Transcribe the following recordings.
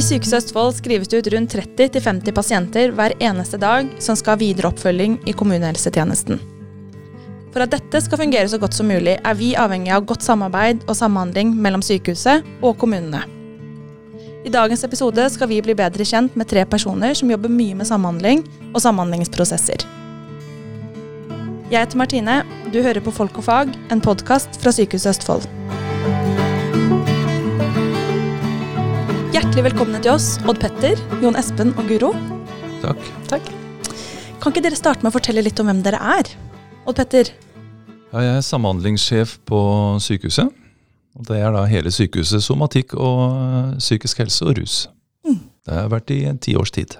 I Sykehuset Østfold skrives det ut rundt 30-50 pasienter hver eneste dag som skal ha videre oppfølging i kommunehelsetjenesten. For at dette skal fungere så godt som mulig, er vi avhengig av godt samarbeid og samhandling mellom sykehuset og kommunene. I dagens episode skal vi bli bedre kjent med tre personer som jobber mye med samhandling og samhandlingsprosesser. Jeg heter Martine. Du hører på Folk og fag, en podkast fra Sykehuset Østfold. Hjertelig velkomne til oss, Odd Petter, Jon Espen og Guro. Takk. Takk. Kan ikke dere starte med å fortelle litt om hvem dere er? Odd Petter, Ja, jeg er samhandlingssjef på sykehuset. Og det er da hele sykehuset, somatikk og øh, psykisk helse og rus. Det har jeg vært i ti års tid.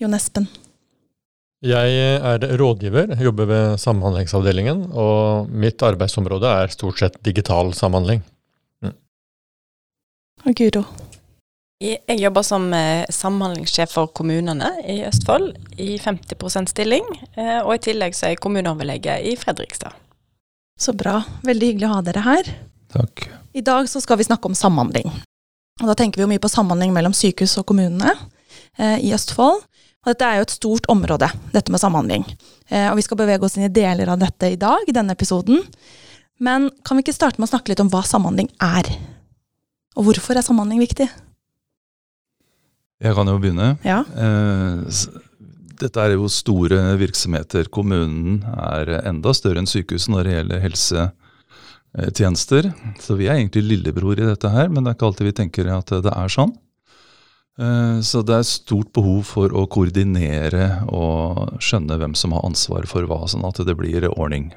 Jon Espen. Jeg er rådgiver, jobber ved Samhandlingsavdelingen, og mitt arbeidsområde er stort sett digital samhandling. Og Guro. Jeg jobber som eh, samhandlingssjef for kommunene i Østfold i 50 stilling, eh, og i tillegg så er jeg kommuneoverlege i Fredrikstad. Så bra. Veldig hyggelig å ha dere her. Takk. I dag så skal vi snakke om samhandling. Og da tenker vi jo mye på samhandling mellom sykehus og kommunene eh, i Østfold. Og dette er jo et stort område, dette med samhandling. Eh, og vi skal bevege oss inn i deler av dette i dag, i denne episoden. Men kan vi ikke starte med å snakke litt om hva samhandling er? Og hvorfor er samhandling viktig? Jeg kan jo begynne. Ja. Eh, Dette er jo store virksomheter. Kommunen er enda større enn sykehuset når det gjelder helsetjenester. Så vi er egentlig lillebror i dette her, men det er ikke alltid vi tenker at det er sånn. Eh, Så det er stort behov for å koordinere og skjønne hvem som har ansvar for hva, sånn at det blir ordning.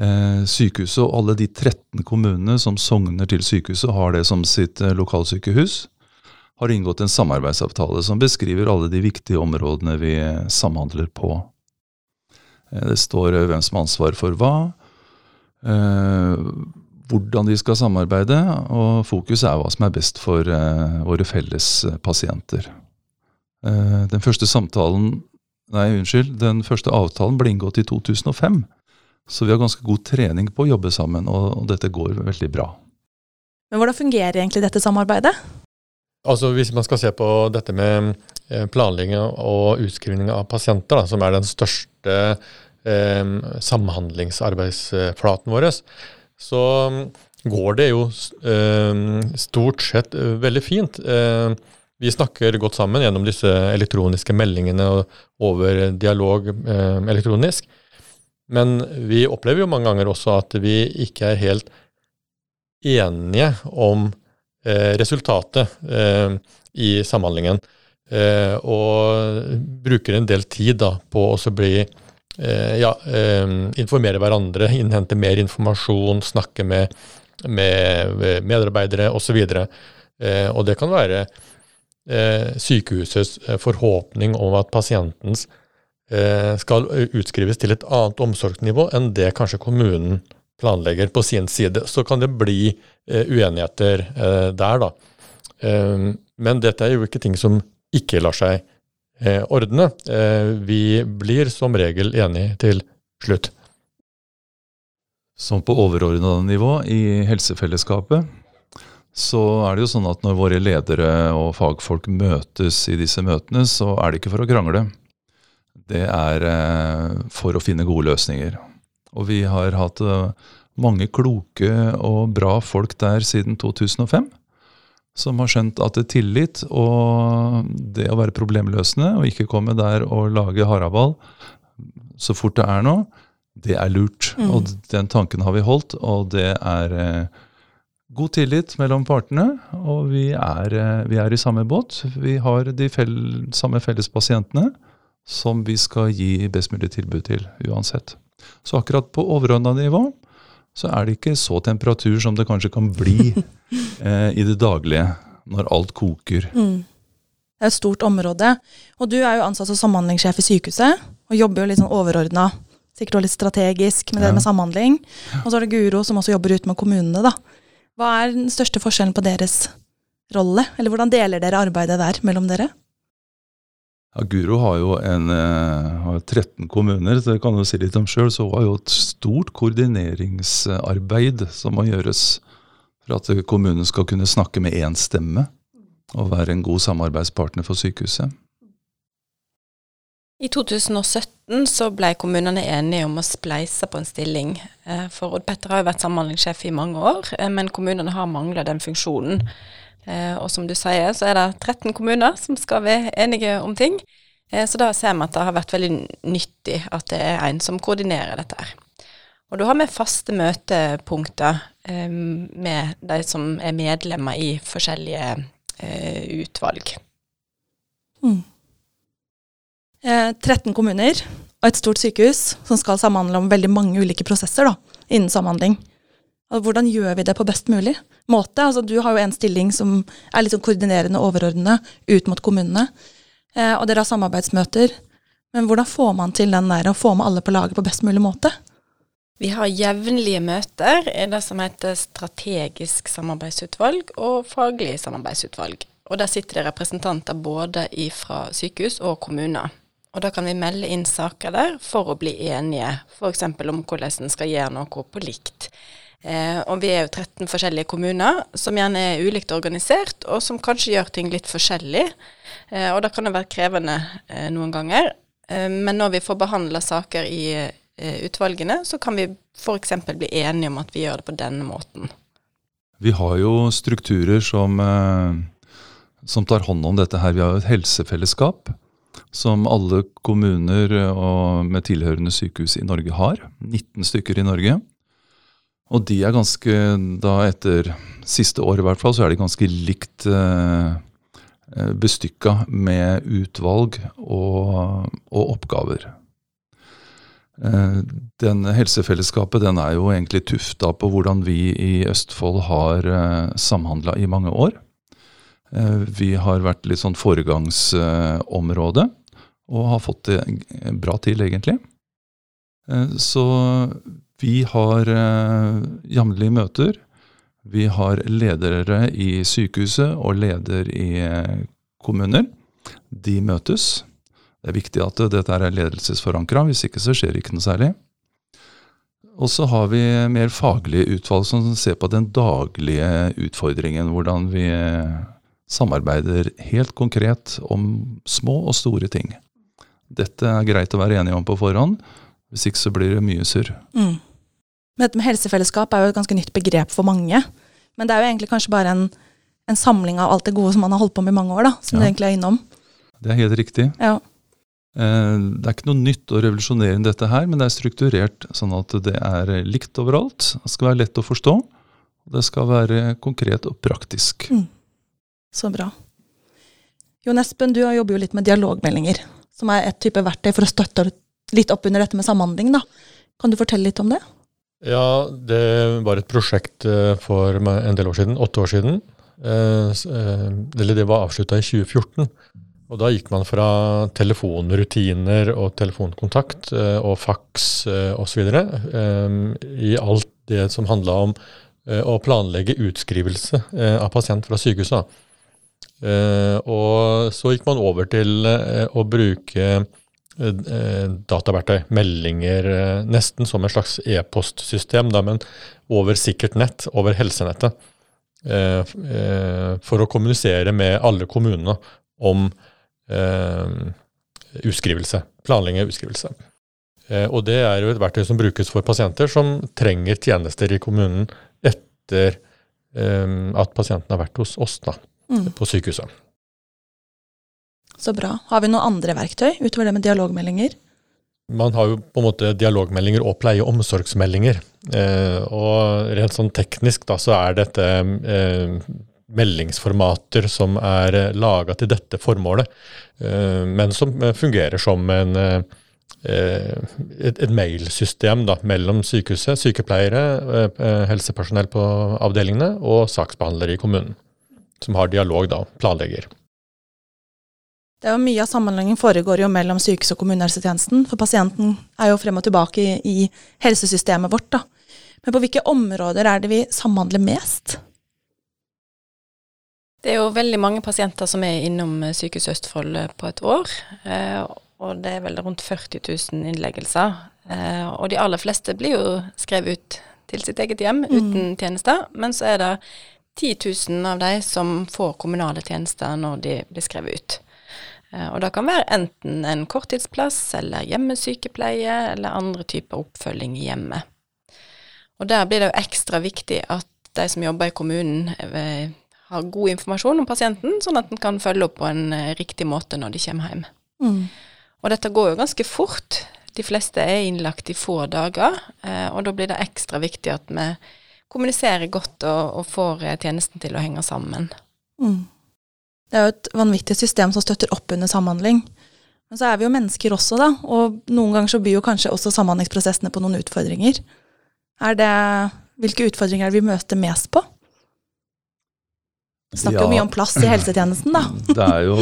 Eh, Sykehuset og alle de 13 kommunene som sogner til sykehuset, har det som sitt eh, lokalsykehus har inngått en samarbeidsavtale som beskriver alle de viktige områdene vi samhandler på. Eh, Det står eh, hvem som har ansvar for hva, eh, hvordan de skal samarbeide, og fokus er hva som er best for eh, våre felles eh, pasienter. Eh, Den første samtalen, nei unnskyld, den første avtalen ble inngått i 2005, så vi har ganske god trening på å jobbe sammen, og, og dette går veldig bra. Men hvordan fungerer egentlig dette samarbeidet? Altså Hvis man skal se på dette med eh, planlegging og utskrivning av pasienter, da, som er den største eh, samhandlingsarbeidsflaten vår, så går det jo eh, stort sett eh, veldig fint. Eh, vi snakker godt sammen gjennom disse elektroniske meldingene og over dialog eh, elektronisk. Men vi opplever jo mange ganger også at vi ikke er helt enige om eh, resultatet eh, i samhandlingen. Eh, og bruker en del tid da, på å bli eh, ja, eh, informere hverandre, innhente mer informasjon, snakke med, med medarbeidere osv. Eh, og det kan være eh, sykehusets eh, forhåpning om at pasientens skal utskrives til et annet omsorgsnivå enn det kanskje kommunen planlegger på sin side. Så kan det bli eh, uenigheter eh, der, da. Eh, men dette er jo ikke ting som ikke lar seg eh, ordne. Eh, vi blir som regel enige til slutt. Som på overordna nivå i helsefellesskapet, så er det jo sånn at når våre ledere og fagfolk møtes i disse møtene, så er det ikke for å krangle. Det er eh, for å finne gode løsninger. Og vi har hatt eh, mange kloke og bra folk der siden 2005. Som har skjønt at det er tillit og det å være problemløsende og ikke komme der og lage haraball så fort det er noe, det er lurt. Mm. Og den tanken har vi holdt, og det er eh, god tillit mellom partene. Og vi er, vi er i samme båt. Vi har de fell, samme felles pasientene som vi skal gi best mulig tilbud til uansett. Så akkurat på overordna nivå så er det ikke så temperatur som det kanskje kan bli eh, i det daglige når alt koker. Mm. Det er et stort område. Og du er jo ansatt som samhandlingssjef i sykehuset, og jobber jo litt sånn overordna, sikkert også litt strategisk med det Ja. med samhandling. Og så er det Guro som også jobber ute med kommunene, da. Hva er den største forskjellen på deres rolle, eller hvordan deler dere arbeidet der mellom dere? Ja, Guro har jo en, eh, har 13 kommuner, så det kan du si litt om sjøl. Så hun har jo et stort koordineringsarbeid som må gjøres For at kommunen skal kunne snakke med én stemme og være en god samarbeidspartner for sykehuset. I 2017 så ble kommunene enige om å spleise på en stilling. Eh, for Odd Petter har jo vært samhandlingssjef i mange år, eh, men kommunene har mangla den funksjonen. Eh, og som du sier, så er det 13 kommuner som skal være enige om ting. Så da ser vi at det har vært veldig nyttig at det er en som koordinerer dette her. Og da har vi faste møtepunkter med de som er medlemmer i forskjellige utvalg. Mm. 13 kommuner og et stort sykehus som skal samhandle om veldig mange ulike prosesser da, innen samhandling. Og hvordan gjør vi det på best mulig måte? Altså, du har jo en stilling som er litt sånn koordinerende overordnede ut mot kommunene. Eh, og dere har samarbeidsmøter. Men hvordan får man til den der å få med alle på laget på best mulig måte? Vi har jevnlige møter i det som heter strategisk samarbeidsutvalg og faglig samarbeidsutvalg. Og der sitter det representanter både fra sykehus og kommuner. Og da kan vi melde inn saker der for å bli enige, f.eks. om hvordan en skal gjøre noe på likt. Eh, og vi er jo 13 forskjellige kommuner som gjerne er ulikt organisert, og som kanskje gjør ting litt forskjellig. Eh, og da kan det være krevende eh, noen ganger. Eh, men når vi får behandla saker i eh, utvalgene, så kan vi f.eks. bli enige om at vi gjør det på denne måten. Vi har jo strukturer som, eh, som tar hånd om dette her. Vi har jo et helsefellesskap som alle kommuner og med tilhørende sykehus i Norge har. 19 stykker i Norge. Og de er ganske, da etter siste år i hvert fall, så er de ganske likt eh, bestykka med utvalg og, og oppgaver. Eh, den Helsefellesskapet den er jo egentlig tufta på hvordan vi i Østfold har eh, samhandla i mange år. Eh, vi har vært litt sånn foregangsområde og har fått det bra til, egentlig. Eh, så vi har eh, jevnlige møter. Vi har ledere i sykehuset og leder i kommuner. De møtes. Det er viktig at dette er ledelsesforankra, hvis ikke så skjer det ikke noe særlig. Og så har vi mer faglige utvalg som ser på den daglige utfordringen. Hvordan vi samarbeider helt konkret om små og store ting. Dette er greit å være enige om på forhånd, hvis ikke så blir det mye surr. Mm. Dette med helsefellesskap er jo et ganske nytt begrep for mange. Men det er jo egentlig kanskje bare en, en samling av alt det gode som man har holdt på med i mange år, da, som ja. du egentlig er innom. Det er helt riktig. Ja. Eh, det er ikke noe nytt og revolusjonerende dette her, men det er strukturert sånn at det er likt overalt. Det skal være lett å forstå. Og det skal være konkret og praktisk. Mm. Så bra. Jon Espen, du jobber jo litt med dialogmeldinger, som er et type verktøy for å støtte litt opp under dette med samhandling. da. Kan du fortelle litt om det? Ja, det var et prosjekt eh, for en del år siden, åtte år siden. Eh, eh, eller det var avslutta i 2014. Og da gikk man fra telefonrutiner og telefonkontakt og faks osv. i alt det som handla om å planlegge utskrivelse av pasient fra sykehuset. Og så gikk man over til å bruke dataverktøy, meldinger, nesten som en slags e-postsystem, men over sikkert nett, over helsenettet, for å kommunisere med alle kommunene om utskrivelse. Planlegging av utskrivelse. og det er jo et verktøy som brukes for pasienter som trenger tjenester i kommunen etter at pasienten har vært hos oss. da mm. på sykehuset. Så bra. Har vi noen andre verktøy utover det med dialogmeldinger? Man har jo på en måte dialogmeldinger og pleie- og omsorgsmeldinger. Eh, og rent sånn teknisk da, så er dette eh, meldingsformater som er eh, laga til dette formålet, eh, men som eh, fungerer som en, eh, et, et, mailsystem da, mellom sykehuset, sykepleiere, helsepersonell på avdelingene og saksbehandlere i kommunen som har dialog, da, planlegger. Det er jo Mye av samhandlingen foregår jo mellom sykehus og kommunehelsetjenesten, for pasienten er jo frem og tilbake i, i helsesystemet vårt. da. Men på hvilke områder er det vi samhandler mest? Det er jo veldig mange pasienter som er innom Sykehuset Østfold eh, på et år. Eh, og det er vel rundt 40 000 innleggelser. Eh, og de aller fleste blir jo skrevet ut til sitt eget hjem uten tjenester, men så er det 10 000 av de som får kommunale tjenester når de blir skrevet ut. Eh, Og det kan være enten en korttidsplass eller hjemmesykepleie eller andre typer oppfølging i hjemmet. Og der blir det jo ekstra viktig at de som jobber i kommunen eh, har god informasjon om pasienten, sånn at en kan følge opp på en eh, riktig måte når de kommer hjem. Mm. Og dette går jo ganske fort. De fleste er innlagt i få dager, og da blir det ekstra viktig at vi kommuniserer godt og, og får tjenesten til å henge sammen. Mm. Det er jo et vanvittig system som støtter opp under samhandling. Men så er vi jo mennesker også, da, og noen ganger så byr jo kanskje også samhandlingsprosessene på noen utfordringer. Er det, hvilke utfordringer er det vi møter mest på? Vi snakker jo Ja. mye om plass i helsetjenesten, da. Det er jo,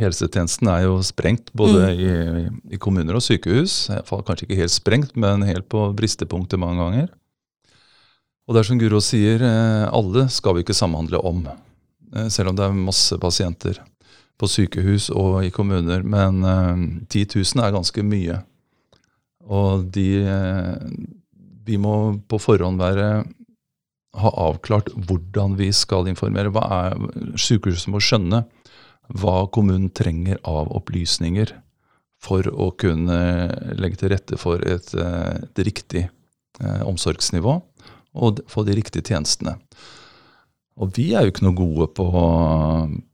Helsetjenesten er jo sprengt både i, i kommuner og sykehus. Kanskje ikke helt sprengt, men helt på bristepunktet mange ganger. Og det er som Guro sier, eh, alle skal vi ikke samhandle om. Eh, Selv om det er masse pasienter på sykehus og i kommuner. Men eh, 10 000 er ganske mye. Og de eh, Vi må på forhånd være ha avklart hvordan vi skal informere. Hva er, sykehuset må skjønne hva kommunen trenger av opplysninger for å kunne legge til rette for et, eh, et riktig eh, omsorgsnivå og få de riktige tjenestene. Og vi er jo ikke noe gode på,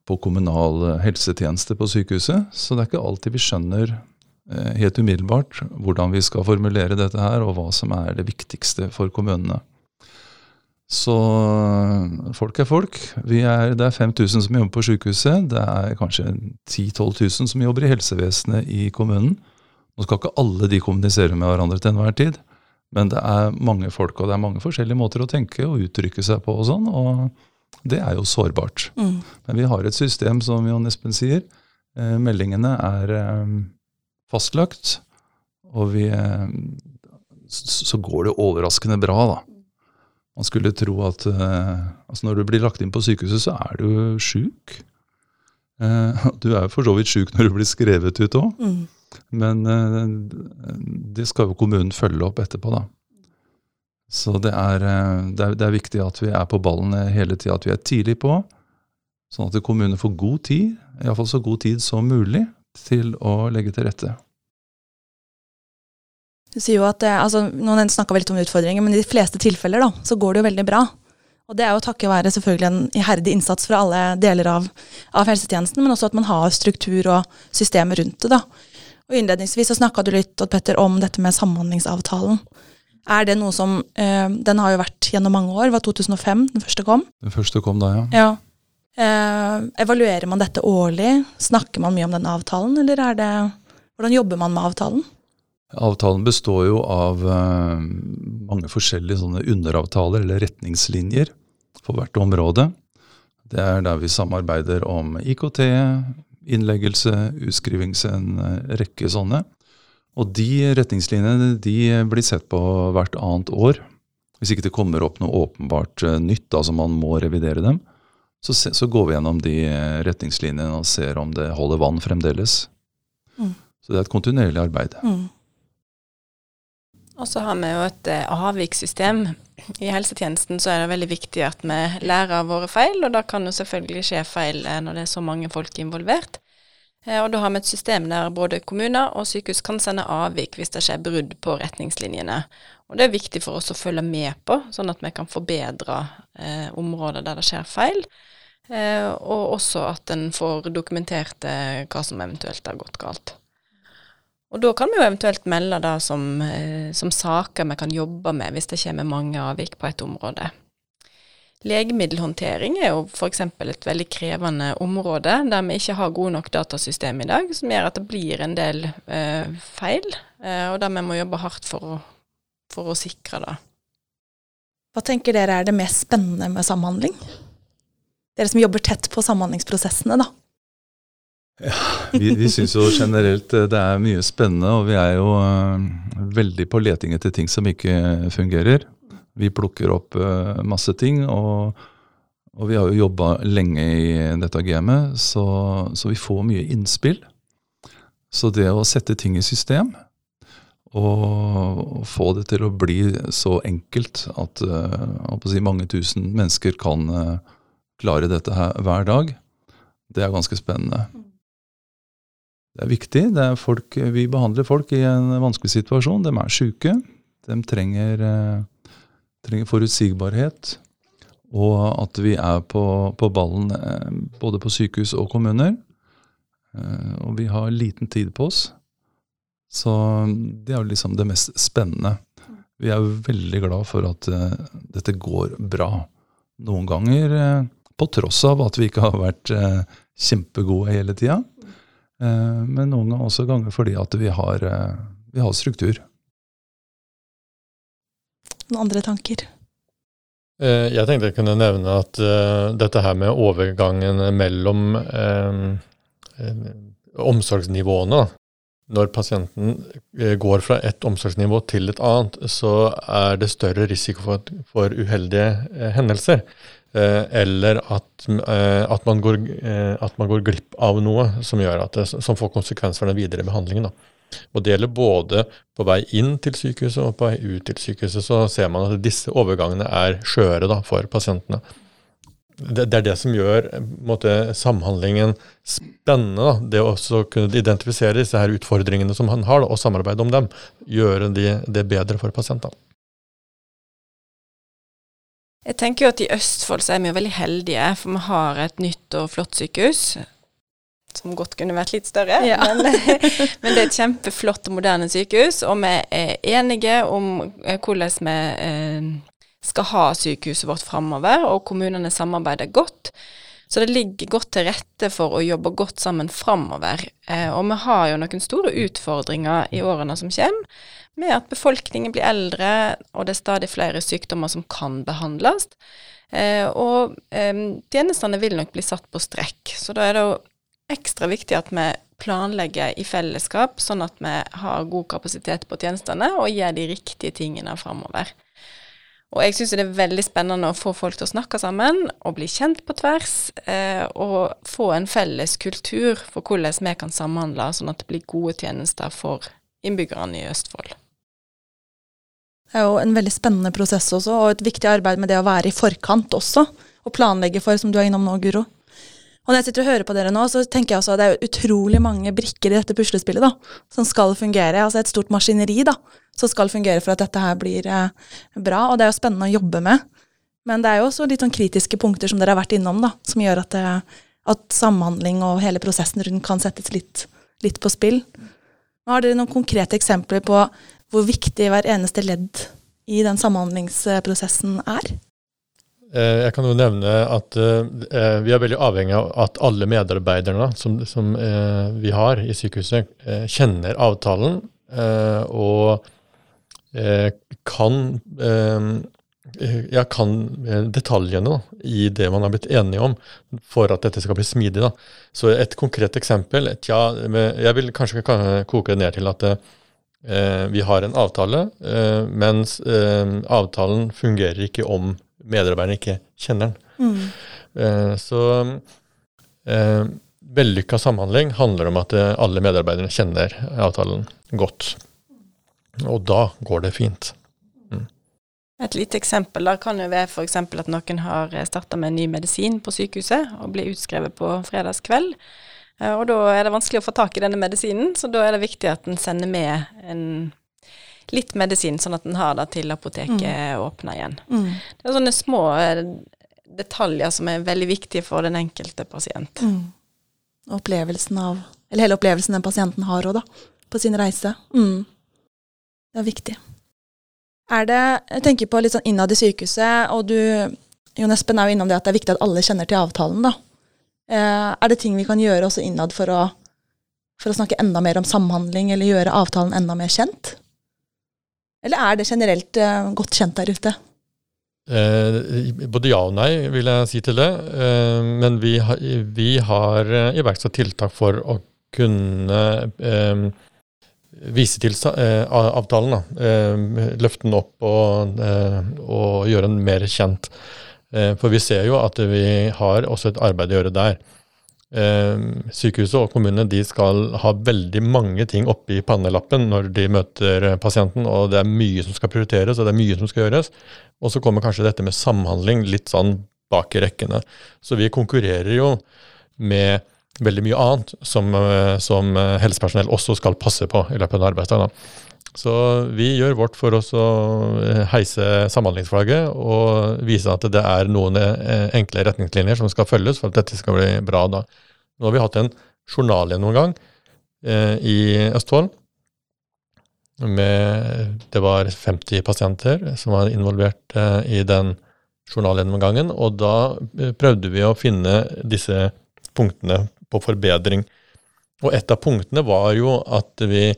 på kommunal helsetjeneste på sykehuset, så det er ikke alltid vi skjønner eh, helt umiddelbart hvordan vi skal formulere dette her, og hva som er det viktigste for kommunene. Så øh, folk er folk. Er, det er 5000 som jobber på sykehuset. Det er kanskje 10 000-12 000 som jobber i helsevesenet i kommunen. Nå skal ikke alle de kommunisere med hverandre til enhver tid, men det er mange folk, og det er mange forskjellige måter å tenke og uttrykke seg på og sånn, og det er jo sårbart. Mm. Men vi har et system, som Jon Espen sier. Eh, meldingene er eh, fastlagt, og vi eh, Så går det overraskende bra, da. Man skulle tro at eh, altså når du blir lagt inn på sykehuset, så er du sjuk. Eh, du er jo for så vidt sjuk når du blir skrevet ut òg, Mm. men eh, det skal jo kommunen følge opp etterpå, da. Så det er, eh, det er, det er viktig at vi er på ballen hele tida, at vi er tidlig på. Sånn at kommunene får god tid, iallfall så god tid som mulig, til å legge til rette. Du sier jo at det, altså, Noen snakka litt om utfordringer, men i de fleste tilfeller da, så går det jo veldig bra. Og det er jo takket være selvfølgelig en iherdig innsats fra alle deler av, av helsetjenesten, men også at man har struktur og systemer rundt det. da. Og Innledningsvis så snakka du litt Petter, om dette med samhandlingsavtalen. Er det noe som eh, Den har jo vært gjennom mange år. Det var 2005 den første kom. Den første kom da, ja. Ja. Eh, evaluerer man dette årlig? Snakker man mye om den avtalen, eller er det Hvordan jobber man med avtalen? Avtalen består jo av eh, mange forskjellige sånne underavtaler, eller retningslinjer, for hvert område. Det er der vi samarbeider om IKT, innleggelse, utskrivings, en eh, rekke sånne. Og de retningslinjene de blir sett på hvert annet år. Hvis ikke det kommer opp noe åpenbart eh, nytt, altså man må revidere dem, så, se, så går vi gjennom de retningslinjene og ser om det holder vann fremdeles. Mm. Så det er et kontinuerlig arbeid. Mm. Og så har vi jo et eh, avvikssystem. I helsetjenesten så er det veldig viktig at vi lærer av våre feil, og da kan jo selvfølgelig skje feil eh, når det er så mange folk involvert. Eh, Og da har vi et system der både kommuner og sykehus kan sende avvik hvis det skjer brudd på retningslinjene. Og det er viktig for oss å følge med på, sånn at vi kan forbedre eh, områder der det skjer feil. Eh, og også at en får dokumentert eh, hva som eventuelt har gått galt. Og da kan vi jo eventuelt melde det som, eh, som saker vi kan jobbe med hvis det kommer mange avvik på et område. Legemiddelhåndtering er jo f.eks. et veldig krevende område der vi ikke har gode nok datasystem i dag, som gjør at det blir en del eh, feil, eh, og der vi må jobbe hardt for å, for å sikre det. Hva tenker dere er det mest spennende med samhandling? Dere som jobber tett på samhandlingsprosessene, da. Vi, vi syns jo generelt eh, det er mye spennende, og vi er jo eh, veldig på leting etter ting som ikke fungerer. Vi plukker opp eh, masse ting, og, og vi har jo jobba lenge i dette gamet, så, så vi får mye innspill. Så det å sette ting i system Og få det til å bli så enkelt at uh, si, mange tusen mennesker kan uh, klare dette her hver dag, det er ganske spennende. Det er viktig. Det er folk, vi behandler folk i en vanskelig situasjon. De er syke. De trenger, trenger forutsigbarhet. Og at vi er på, på ballen både på sykehus og kommuner. Og vi har liten tid på oss. Så det er jo liksom det mest spennende. Vi er veldig glad for at uh, dette går bra. Noen ganger på tross av at vi ikke har vært kjempegode hele tida. men noen ganger også ganger fordi at vi har, vi har struktur. Noen andre tanker? Jeg tenkte jeg kunne nevne at dette her med overgangen mellom omsorgsnivåene når pasienten eh, går fra et omsorgsnivå til et annet, så er det større risiko for, uheldige eh, hendelser. Eh, eller at, at, man går, at, man går, glipp av noe som, det, som får konsekvenser for den videre behandlingen. Da. Og Det gjelder både på vei inn til sykehuset og på vei ut til sykehuset. Så ser man at disse overgangene er skjøre for pasientene det, det, er det som gjør måte, samhandlingen spennende. Da. Det å også kunne identifisere disse her utfordringene som han har, da, og samarbeide om dem. Gjøre de, det bedre for pasientene. Jeg tenker jo at I Østfold så er vi veldig heldige, for vi har et nytt og flott sykehus. Som godt kunne vært litt større, ja. men, men, det er et kjempeflott og moderne sykehus. Og vi er enige om eh, hvordan vi eh, skal ha sykehuset vårt framover, og kommunene samarbeider godt. Så det ligger godt til rette for å jobbe godt sammen framover. Eh, og vi har jo noen store utfordringer i årene som kommer, med at befolkningen blir eldre, og det er stadig flere sykdommer som kan behandles. Eh, og eh, tjenestene vil nok bli satt på strekk. Så da er det jo ekstra viktig at vi planlegger i fellesskap, sånn at vi har god kapasitet på tjenestene og gjør de riktige tingene framover. Og jeg syns det er veldig spennende å få folk til å snakke sammen og bli kjent på tvers, eh, og få en felles kultur for hvordan vi kan samhandle, sånn at det blir gode tjenester for innbyggerne i Østfold. Det er jo en veldig spennende prosess også, og et viktig arbeid med det å være i forkant også, og planlegge for, som du er innom nå, Guro. Og når jeg sitter og hører på dere nå, så tenker jeg også at det er utrolig mange brikker i dette puslespillet da, som skal fungere. Altså et stort maskineri da, som skal fungere for at dette her blir eh, bra. Og det er jo spennende å jobbe med. Men det er jo også litt sånn kritiske punkter som dere har vært innom, da, som gjør at, det, at samhandling og hele prosessen rundt kan settes litt, litt på spill. Har dere noen konkrete eksempler på hvor viktig hver eneste ledd i den samhandlingsprosessen er? Eh, jeg kan jo nevne at uh, vi er veldig avhengig av at alle medarbeiderne som, som vi har i sykehuset, kjenner avtalen og kan, ja, kan detaljene i det man har blitt enige om, for at dette skal bli smidig. Så et konkret eksempel tja, Jeg vil kanskje koke det ned til at vi har en avtale, mens avtalen fungerer ikke om medarbeideren ikke kjenner den. Mm. Eh, så eh, vellykka samhandling handler om at eh, alle medarbeiderne kjenner avtalen godt. Og da går det fint. Mm. Et lite eksempel der kan jo være f.eks. at noen har starta med en ny medisin på sykehuset og blir utskrevet på fredagskveld. Og da er det vanskelig å få tak i denne medisinen, så da er det viktig at en sender med en litt medisin, sånn at en har det til apoteket mm. åpner igjen. Mm. Det er sånne små eh, detaljer som er veldig viktige for den enkelte pasient. Mm. Opplevelsen av Eller hele opplevelsen den pasienten har òg, da. På sin reise. Mm. Det er viktig. Er det Jeg tenker på litt sånn innad i sykehuset, og du Jon Espen er jo innom det at det er viktig at alle kjenner til avtalen, da. Eh, er det ting vi kan gjøre også innad for å, for å snakke enda mer om samhandling, eller gjøre avtalen enda mer kjent? Eller er det generelt uh, godt kjent der ute? Eh, både ja og nei, vil jeg si til det. Eh, men vi, ha, vi har eh, iverksatt tiltak for å kunne eh, vise til eh, avtalen. løfte den opp og, og, gjøre den mer kjent. for vi ser jo at vi har også et arbeid å gjøre der. Eh, sykehuset og kommunene de skal ha veldig mange ting oppi pannelappen når de møter pasienten, og det er mye som skal prioriteres, og det er mye som skal gjøres. Og så kommer kanskje dette med samhandling litt sånn bak i rekkene. Så vi konkurrerer jo med veldig mye annet som, eh, som helsepersonell også skal passe på i løpet av en arbeidsdag. Så vi gjør vårt for oss å eh, heise samhandlingsflagget og vise at det er noen eh, enkle retningslinjer som skal følges for at dette skal bli bra. da. Nå har vi hatt en journalgjennomgang eh, i Østfold. Med, det var 50 pasienter som var involvert eh, i den journalgjennomgangen. Og da eh, prøvde vi å finne disse punktene på forbedring. Og et av punktene var jo at vi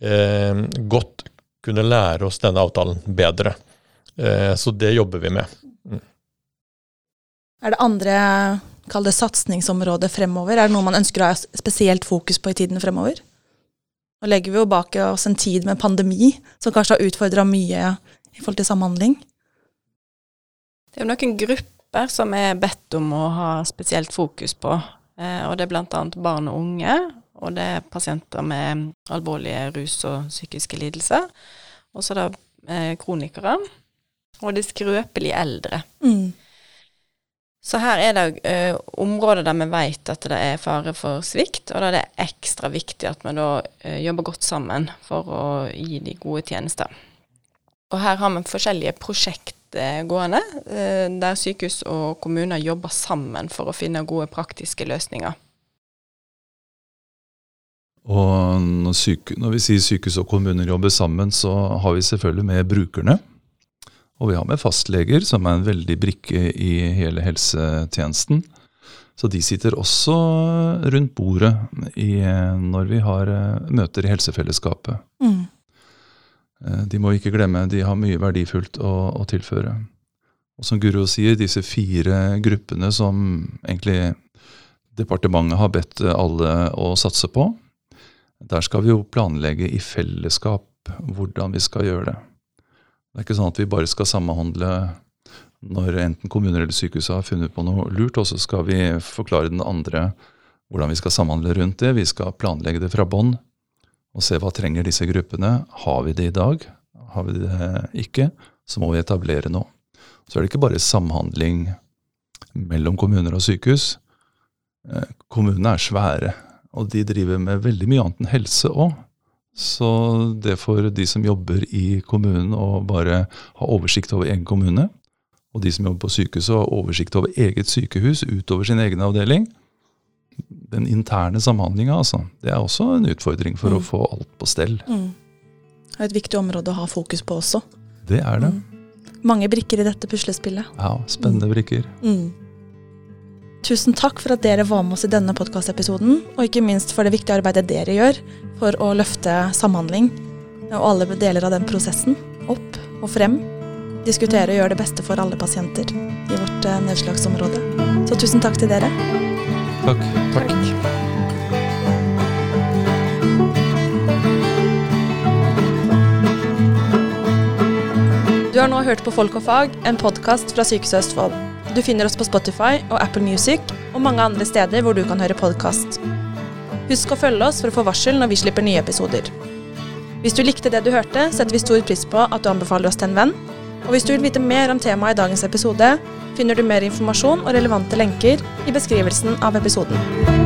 eh, godt kunne lære oss denne avtalen bedre. Eh, så det jobber vi med. Mm. Er det andre kall det satsingsområder fremover? Er det noe man ønsker å ha spesielt fokus på i tiden fremover? Nå legger vi jo bak oss en tid med pandemi, som kanskje har utfordra mye i forhold til samhandling. Det er jo noen grupper som er bedt om å ha spesielt fokus på, eh, og det er bl.a. barn og unge, og det er pasienter med alvorlige rus- og psykiske lidelser. Og så det eh, kronikere. Og de skrøpelige eldre. Mm. Så her er det eh, områder der vi vet at det er fare for svikt, og da er det ekstra viktig at vi da eh, jobber godt sammen for å gi de gode tjenester. Og her har vi forskjellige prosjekt gående, eh, der sykehus og kommuner jobber sammen for å finne gode praktiske løsninger. Og når, syke, når, vi sier sykehus og kommuner jobber sammen, så har vi selvfølgelig med brukerne. Og vi har med fastleger, som er en veldig brikke i hele helsetjenesten. Så de sitter også rundt bordet i, når vi har eh, møter i helsefellesskapet. Mm. Eh, de må ikke glemme, de har mye verdifullt å, å tilføre. Og som Guro sier, disse fire gruppene som egentlig departementet har bedt alle å satse på, der skal vi jo planlegge i fellesskap hvordan vi skal gjøre det. Det er ikke sånn at vi bare skal samhandle når enten kommuner eller sykehus har funnet på noe lurt, og så skal vi forklare den andre hvordan vi skal samhandle rundt det. Vi skal planlegge det fra bånn og se hva trenger disse gruppene. Har vi det i dag? Har vi det ikke? Så må vi etablere noe. Så er det ikke bare samhandling mellom kommuner og sykehus. Eh, kommunene er svære. Og de driver med veldig mye annet enn helse òg. Så det for de som jobber i kommunen å bare ha oversikt over egen kommune, og de som jobber på sykehuset å ha oversikt over eget sykehus utover sin egen avdeling, den interne samhandlinga, altså, det er også en utfordring for mm. å få alt på stell. Mm. Det er et viktig område å ha fokus på også. Det er det. Mm. Mange brikker i dette puslespillet. Ja, spennende brikker. Mm. Tusen takk for at dere var med oss i denne podkastepisoden, og ikke minst for det viktige arbeidet dere gjør for å løfte samhandling og alle deler av den prosessen opp og frem. Diskutere og gjøre det beste for alle pasienter i vårt eh, nedslagsområde. Så tusen takk til dere. Takk. Takk. Du har nå hørt på Folk og fag, en podkast fra Sykehuset Østfold. Du finner oss på Spotify og Apple Music og mange andre steder hvor du kan høre podkast. Husk å følge oss for å få varsel når vi slipper nye episoder. Hvis du likte det du hørte, setter vi stor pris på at du anbefaler oss til en venn. Og hvis du vil vite mer om temaet i dagens episode, finner du mer informasjon og relevante lenker i beskrivelsen av episoden.